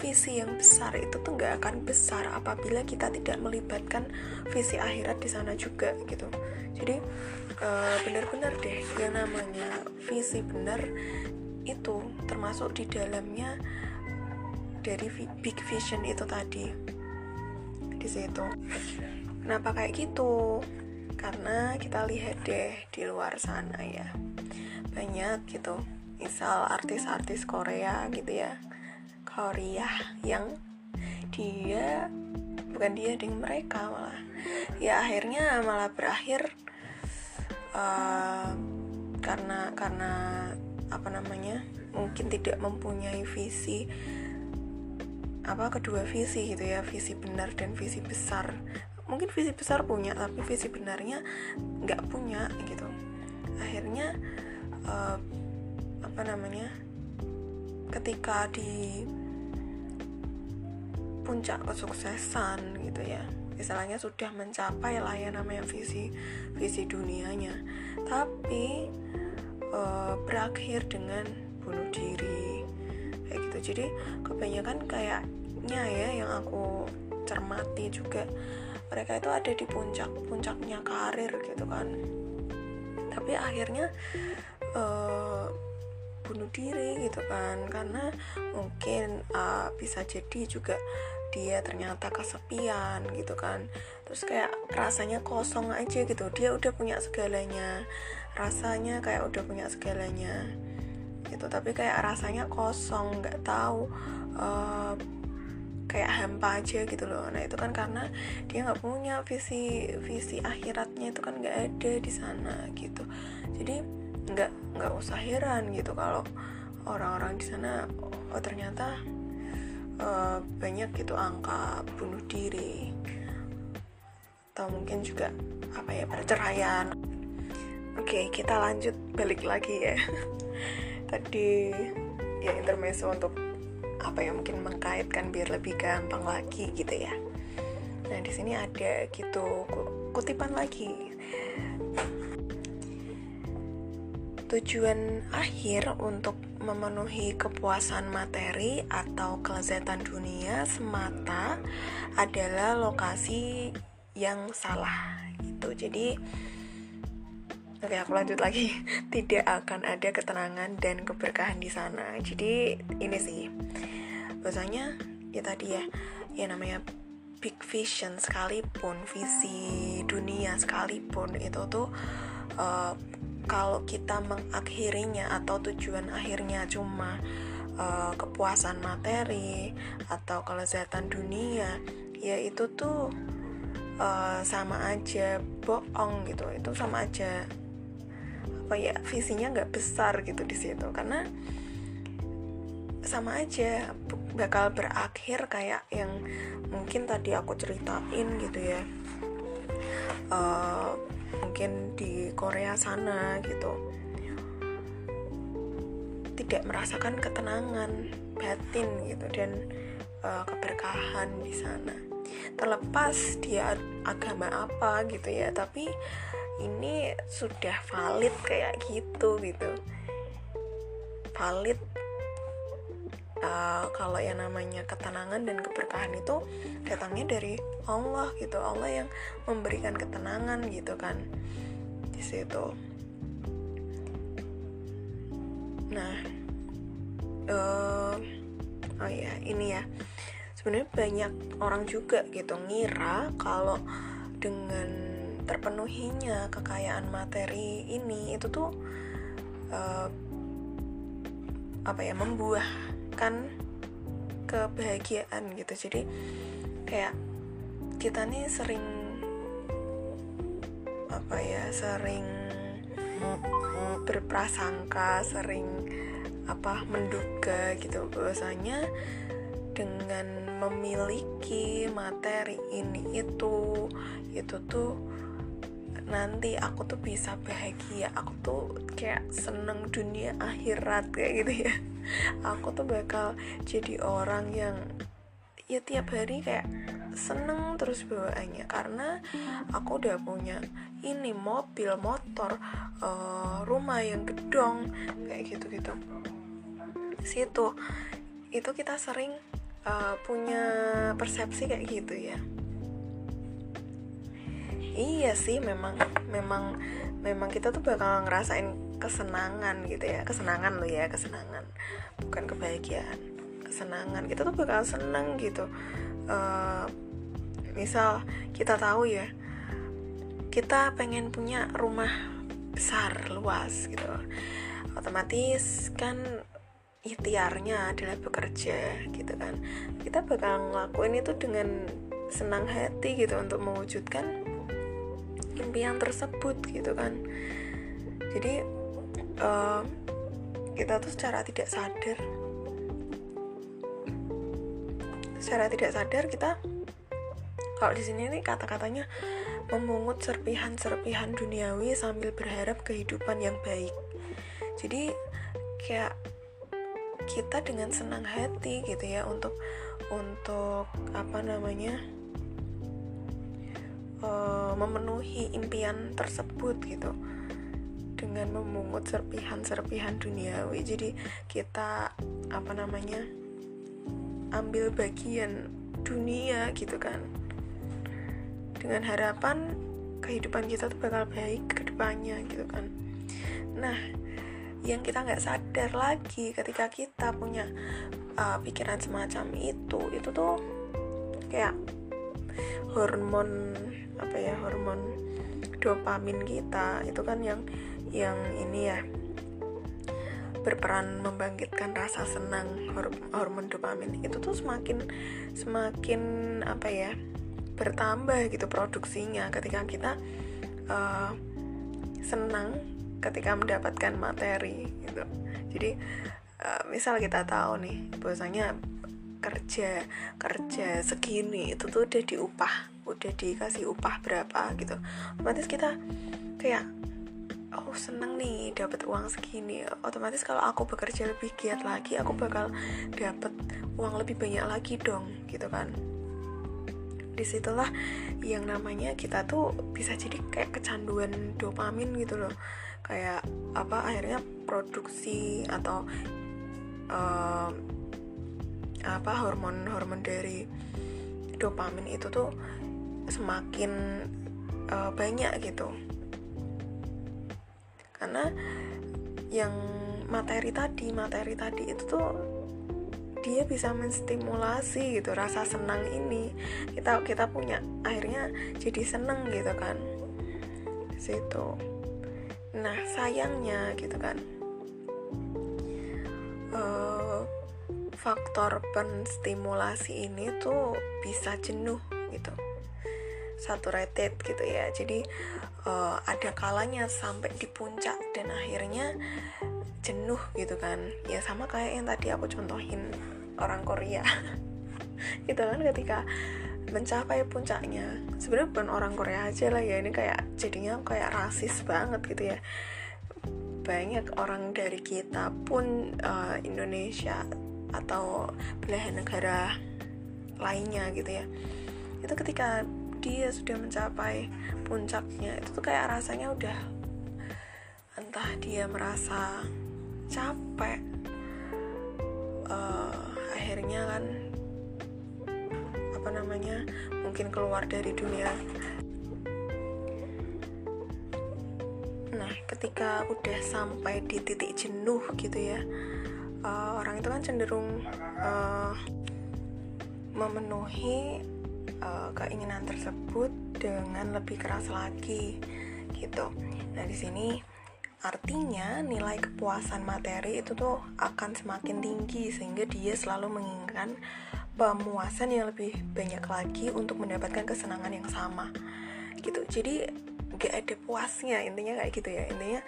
visi yang besar itu tuh nggak akan besar apabila kita tidak melibatkan visi akhirat di sana juga gitu. Jadi uh, benar-benar deh yang namanya visi benar itu termasuk di dalamnya dari big vision itu tadi di situ. Kenapa kayak gitu? Karena kita lihat deh di luar sana ya. Banyak gitu misal artis-artis Korea gitu ya Korea yang dia bukan dia dengan mereka malah. Ya akhirnya malah berakhir uh, karena karena apa namanya mungkin tidak mempunyai visi apa kedua visi gitu ya visi benar dan visi besar. Mungkin visi besar punya tapi visi benarnya nggak punya gitu. Akhirnya uh, apa namanya ketika di puncak kesuksesan gitu ya. Istilahnya sudah mencapai lah ya namanya visi visi dunianya. Tapi e, berakhir dengan bunuh diri kayak gitu. Jadi kebanyakan kayaknya ya yang aku cermati juga mereka itu ada di puncak puncaknya karir gitu kan. Tapi akhirnya e, bunuh diri gitu kan. Karena mungkin uh, bisa jadi juga dia ternyata kesepian gitu kan. Terus kayak rasanya kosong aja gitu. Dia udah punya segalanya. Rasanya kayak udah punya segalanya gitu. Tapi kayak rasanya kosong nggak tahu uh, kayak hampa aja gitu loh. Nah itu kan karena dia nggak punya visi visi akhiratnya itu kan nggak ada di sana gitu. Jadi nggak nggak usah heran gitu kalau orang-orang di sana oh ternyata uh, banyak gitu angka bunuh diri. Atau mungkin juga apa ya perceraian. Oke kita lanjut balik lagi ya. Tadi ya intermezzo untuk apa ya mungkin mengkaitkan biar lebih gampang lagi gitu ya. Nah di sini ada gitu kutipan lagi tujuan akhir untuk memenuhi kepuasan materi atau kelezatan dunia semata adalah lokasi yang salah gitu. Jadi oke aku lanjut lagi. Tidak akan ada ketenangan dan keberkahan di sana. Jadi ini sih. Bahasanya ya tadi ya ya namanya big vision sekalipun visi dunia sekalipun itu tuh uh, kalau kita mengakhirinya atau tujuan akhirnya cuma uh, kepuasan materi atau kelezatan dunia ya itu tuh uh, sama aja bohong gitu. Itu sama aja apa ya visinya nggak besar gitu di situ. Karena sama aja bakal berakhir kayak yang mungkin tadi aku ceritain gitu ya. Uh, mungkin di Korea sana gitu. Tidak merasakan ketenangan batin gitu dan uh, keberkahan di sana. Terlepas dia agama apa gitu ya tapi ini sudah valid kayak gitu gitu. Valid uh, kalau yang namanya ketenangan dan keberkahan itu datangnya dari Allah gitu. Allah yang memberikan ketenangan gitu kan di situ. Nah uh, oh ya ini ya. Sebenarnya banyak orang juga gitu ngira kalau dengan terpenuhinya kekayaan materi ini itu tuh uh, apa ya membuahkan kebahagiaan gitu. Jadi kayak kita nih sering apa ya sering berprasangka sering apa menduga gitu. Bahwasanya dengan memiliki materi ini itu itu tuh nanti aku tuh bisa bahagia. Aku tuh kayak seneng dunia akhirat kayak gitu ya aku tuh bakal jadi orang yang ya tiap hari kayak seneng terus bawaannya. Karena aku udah punya ini mobil motor uh, rumah yang gedong kayak gitu gitu situ itu kita sering uh, punya persepsi kayak gitu ya. Iya sih memang memang memang kita tuh bakal ngerasain kesenangan gitu ya. Kesenangan lo ya kesenangan. Bukan kebahagiaan kesenangan. Kita tuh bakal seneng gitu. Uh, misal kita tahu ya kita pengen punya rumah besar luas gitu. Otomatis kan ikhtiarnya adalah bekerja gitu kan. Kita bakal ngelakuin itu dengan senang hati gitu untuk mewujudkan impian tersebut gitu kan. Jadi uh, kita tuh secara tidak sadar. Secara tidak sadar kita kalau di sini nih kata-katanya memungut serpihan-serpihan duniawi sambil berharap kehidupan yang baik. Jadi kayak kita dengan senang hati gitu ya untuk untuk apa namanya uh, memenuhi impian tersebut gitu dengan memungut serpihan-serpihan duniawi. Jadi kita apa namanya ambil bagian dunia gitu kan. Dengan harapan kehidupan kita tuh bakal baik ke depannya gitu kan. Nah yang kita nggak sadar lagi ketika kita punya uh, pikiran semacam itu itu tuh kayak hormon apa ya hormon dopamin kita. Itu kan yang yang ini ya berperan membangkitkan rasa senang hormon dopamin itu tuh semakin semakin apa ya bertambah gitu produksinya. Ketika kita uh, senang ketika mendapatkan materi gitu. Jadi uh, misal kita tahu nih bahwasanya kerja kerja segini itu tuh udah diupah udah dikasih upah berapa gitu. Otomatis kita kayak oh seneng nih dapat uang segini otomatis kalau aku bekerja lebih giat lagi aku bakal dapat uang lebih banyak lagi dong gitu kan. Di situlah yang namanya kita tuh bisa jadi kayak kecanduan dopamin gitu loh. Kayak apa akhirnya produksi atau uh, apa hormon-hormon dari dopamin itu tuh semakin uh, banyak gitu karena yang materi tadi materi tadi itu tuh dia bisa menstimulasi gitu rasa senang ini. Kita kita punya akhirnya jadi seneng gitu kan. Situ. Nah sayangnya gitu kan uh, faktor penstimulasi ini tuh bisa jenuh gitu. Saturated gitu ya. Jadi uh, ada kalanya sampai di puncak dan akhirnya jenuh gitu kan. Ya sama kayak yang tadi aku contohin orang Korea. Gitu kan ketika mencapai puncaknya. Sebenarnya bukan orang Korea aja lah ya ini kayak jadinya kayak rasis banget gitu ya. Banyak orang dari kita pun uh, Indonesia atau belahan negara lainnya gitu ya. Itu ketika dia sudah mencapai puncaknya. Itu tuh kayak rasanya udah entah dia merasa capek uh, akhirnya kan apa namanya mungkin keluar dari dunia. Nah ketika udah sampai di titik jenuh gitu ya uh, orang itu kan cenderung uh, memenuhi uh, keinginan tersebut dengan lebih keras lagi gitu. Nah di sini artinya nilai kepuasan materi itu tuh akan semakin tinggi sehingga dia selalu menginginkan pemuasan yang lebih banyak lagi untuk mendapatkan kesenangan yang sama gitu. Jadi gak ada puasnya intinya kayak gitu ya intinya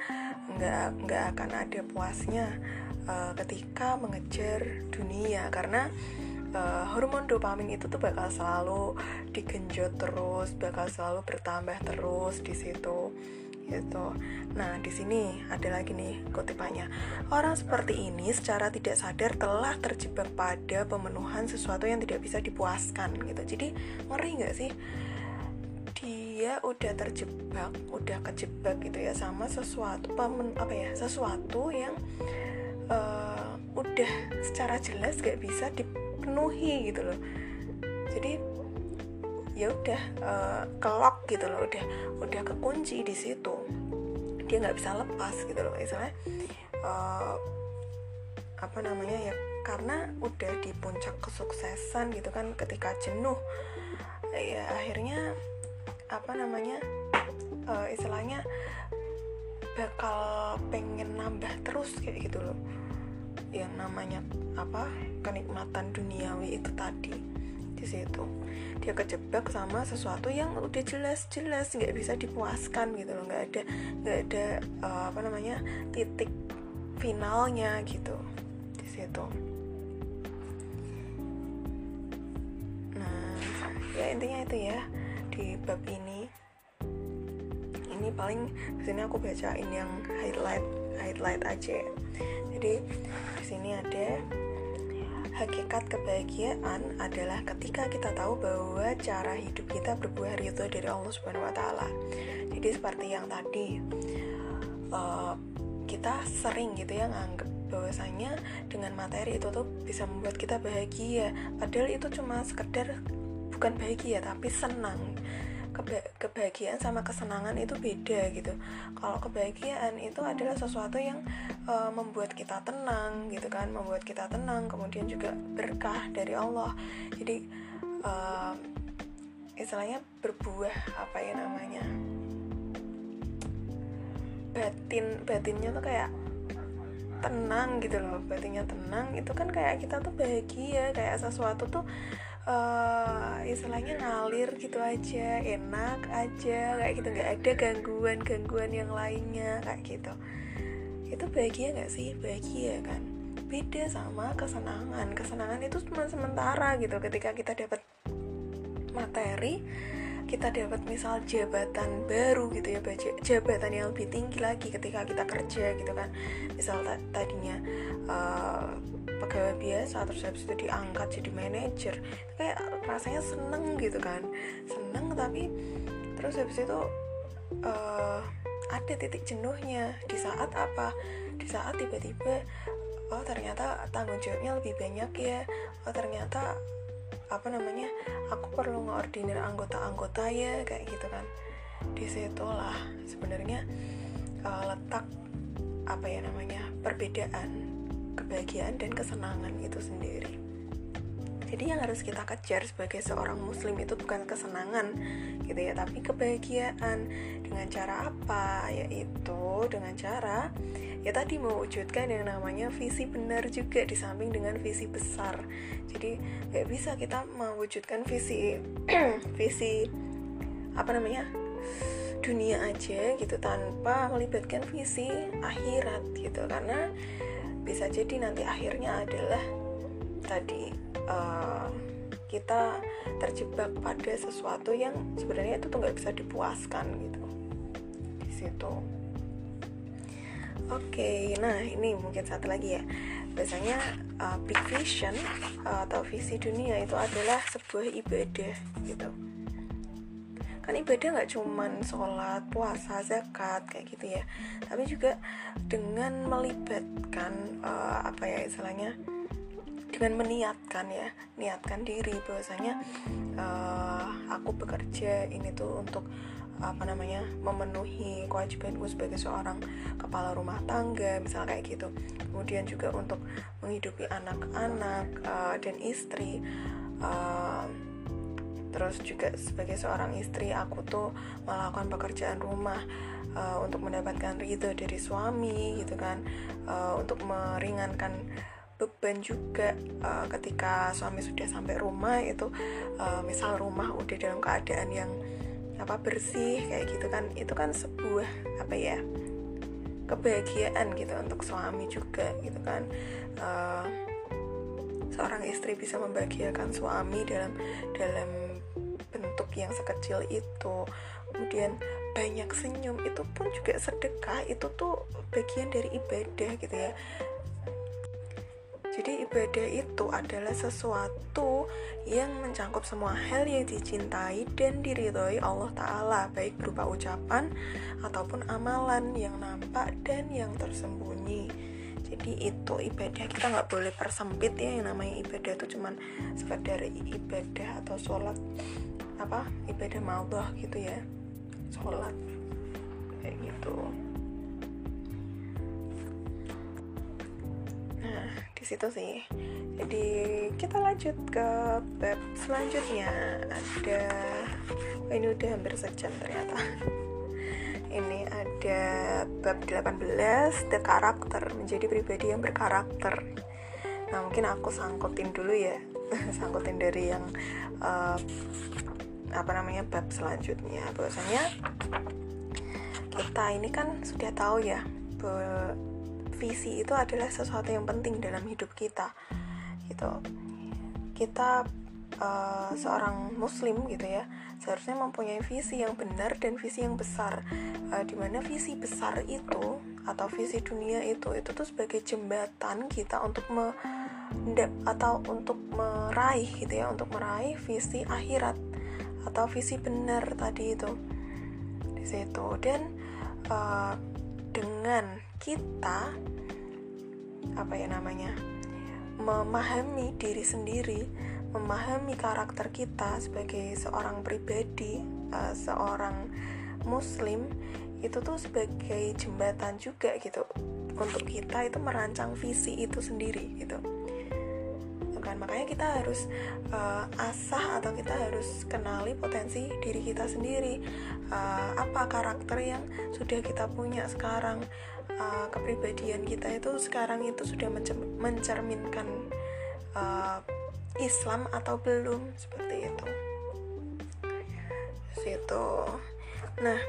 nggak nggak akan ada puasnya uh, ketika mengejar dunia karena uh, hormon dopamin itu tuh bakal selalu digenjot terus, bakal selalu bertambah terus di situ gitu. Nah, di sini ada lagi nih kutipannya. Orang seperti ini secara tidak sadar telah terjebak pada pemenuhan sesuatu yang tidak bisa dipuaskan gitu. Jadi, ngeri nggak sih? Dia udah terjebak, udah kejebak gitu ya sama sesuatu pemen, apa ya? Sesuatu yang uh, udah secara jelas gak bisa di dipenuhi gitu loh. Jadi ya udah uh, kelok gitu loh udah udah kekunci di situ. Dia nggak bisa lepas gitu loh misalnya uh, apa namanya ya karena udah di puncak kesuksesan gitu kan ketika jenuh ya akhirnya apa namanya uh, istilahnya bakal pengen nambah terus kayak gitu loh yang namanya apa kenikmatan duniawi itu tadi di situ. Dia kejebak sama sesuatu yang udah jelas-jelas nggak bisa dipuaskan gitu loh. Nggak ada nggak ada uh, apa namanya titik finalnya gitu di situ. Nah ya intinya itu ya di bab ini. Ini paling di sini aku bacain yang highlight highlight aja di sini ada hakikat kebahagiaan adalah ketika kita tahu bahwa cara hidup kita berbuah ridho dari Allah Subhanahu wa taala. Jadi seperti yang tadi uh, kita sering gitu ya nganggap bahwasanya dengan materi itu tuh bisa membuat kita bahagia. Padahal itu cuma sekedar bukan bahagia tapi senang kebahagiaan sama kesenangan itu beda gitu. Kalau kebahagiaan itu adalah sesuatu yang uh, membuat kita tenang gitu kan membuat kita tenang kemudian juga berkah dari Allah. Jadi uh, istilahnya berbuah apa ya namanya batin batinnya tuh kayak tenang gitu loh. Batinnya tenang itu kan kayak kita tuh bahagia kayak sesuatu tuh uh, istilahnya ngalir gitu aja enak aja kayak gitu. Nggak ada gangguan gangguan yang lainnya kayak gitu. Itu bahagia nggak sih? Bahagia kan? Beda sama kesenangan. Kesenangan itu cuma sementara gitu. Ketika kita dapat materi kita dapat misal jabatan baru gitu ya jabatan yang lebih tinggi lagi ketika kita kerja gitu kan. Misal tadinya uh, pegawai biasa terus habis itu diangkat jadi manajer. Kayak rasanya seneng gitu kan. Seneng tapi terus habis itu uh, ada titik jenuhnya. Di saat apa? Di saat tiba-tiba oh ternyata tanggung jawabnya lebih banyak ya. Oh ternyata apa namanya aku perlu ngordinir anggota-anggota ya kayak gitu kan. Di situlah sebenarnya uh, letak apa ya namanya perbedaan kebahagiaan dan kesenangan itu sendiri. Jadi yang harus kita kejar sebagai seorang muslim itu bukan kesenangan gitu ya, tapi kebahagiaan dengan cara apa? Yaitu dengan cara ya tadi mewujudkan yang namanya visi benar juga di samping dengan visi besar. Jadi nggak bisa kita mewujudkan visi visi apa namanya dunia aja gitu tanpa melibatkan visi akhirat gitu karena bisa jadi nanti akhirnya adalah tadi uh, kita terjebak pada sesuatu yang sebenarnya itu tuh nggak bisa dipuaskan gitu. Di situ. Oke okay, nah ini mungkin satu lagi ya. Biasanya uh, big vision uh, atau visi dunia itu adalah sebuah ibadah gitu kan ibadah nggak cuman sholat puasa zakat kayak gitu ya. Tapi juga dengan melibatkan uh, apa ya istilahnya dengan meniatkan ya niatkan diri bahwasanya uh, aku bekerja ini tuh untuk apa namanya memenuhi kewajibanku sebagai seorang kepala rumah tangga misalnya kayak gitu. Kemudian juga untuk menghidupi anak-anak uh, dan istri uh, terus juga sebagai seorang istri aku tuh melakukan pekerjaan rumah uh, untuk mendapatkan ridho dari suami gitu kan. Uh, untuk meringankan beban juga uh, ketika suami sudah sampai rumah itu uh, misal rumah udah dalam keadaan yang apa bersih kayak gitu kan. Itu kan sebuah apa ya kebahagiaan gitu untuk suami juga gitu kan. Uh, seorang istri bisa membahagiakan suami dalam dalam bentuk yang sekecil itu. Kemudian banyak senyum itu pun juga sedekah itu tuh bagian dari ibadah gitu ya. Jadi ibadah itu adalah sesuatu yang mencangkup semua hal yang dicintai dan diridhoi Allah Ta'ala Baik berupa ucapan ataupun amalan yang nampak dan yang tersembunyi. Jadi itu ibadah kita nggak boleh persempit ya Yang namanya ibadah itu cuman sekedar ibadah atau sholat apa ibadah Allah gitu ya. Sholat. Kayak gitu. Nah di situ sih. Jadi kita lanjut ke bab selanjutnya. Ada oh, ini udah hampir sejam ternyata. Ini ada bab 18 the karakter menjadi pribadi yang berkarakter. Nah mungkin aku sangkutin dulu ya. Sangkutin dari yang uh, apa namanya bab selanjutnya. Bahwasanya kita ini kan sudah tahu ya visi itu adalah sesuatu yang penting dalam hidup kita gitu. Kita uh, seorang muslim gitu ya seharusnya mempunyai visi yang benar dan visi yang besar. Uh, di mana visi besar itu atau visi dunia itu itu tuh sebagai jembatan kita untuk me atau untuk meraih gitu ya untuk meraih visi akhirat atau visi benar tadi itu di situ. Dan uh, dengan kita apa ya namanya memahami diri sendiri memahami karakter kita sebagai seorang pribadi uh, seorang muslim itu tuh sebagai jembatan juga gitu. Untuk kita itu merancang visi itu sendiri gitu kan? Makanya kita harus uh, asah atau kita harus kenali potensi diri kita sendiri. Uh, apa karakter yang sudah kita punya sekarang? Uh, kepribadian kita itu sekarang itu sudah mencerminkan uh, Islam atau belum? Seperti itu. Situ. Nah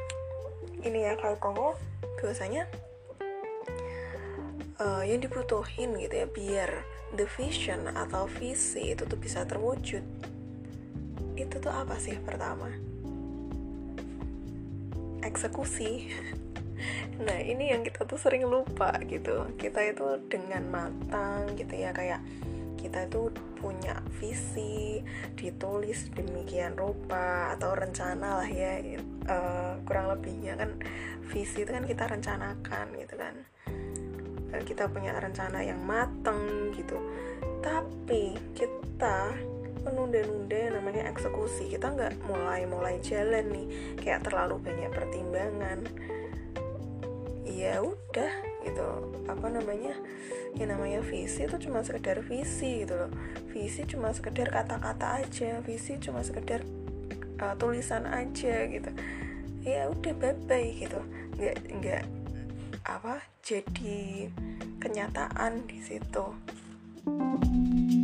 ini ya kalau kamu biasanya uh, yang dibutuhin gitu ya biar the vision atau visi itu tuh bisa terwujud. Itu tuh apa sih pertama? Eksekusi. Nah ini yang kita tuh sering lupa gitu. Kita itu dengan matang gitu ya kayak kita itu punya visi ditulis demikian rupa atau rencana lah ya uh, kurang lebihnya kan visi itu kan kita rencanakan gitu kan kita punya rencana yang mateng gitu. Tapi kita menunda-nunda yang namanya eksekusi. Kita nggak mulai-mulai jalan nih kayak terlalu banyak pertimbangan. Ya udah gitu. Apa namanya? Yang namanya visi itu cuma sekedar visi gitu loh. Visi cuma sekedar kata-kata aja. Visi cuma sekedar uh, tulisan aja gitu. Ya udah bye bye gitu. Nggak nggak apa jadi kenyataan di situ. thank you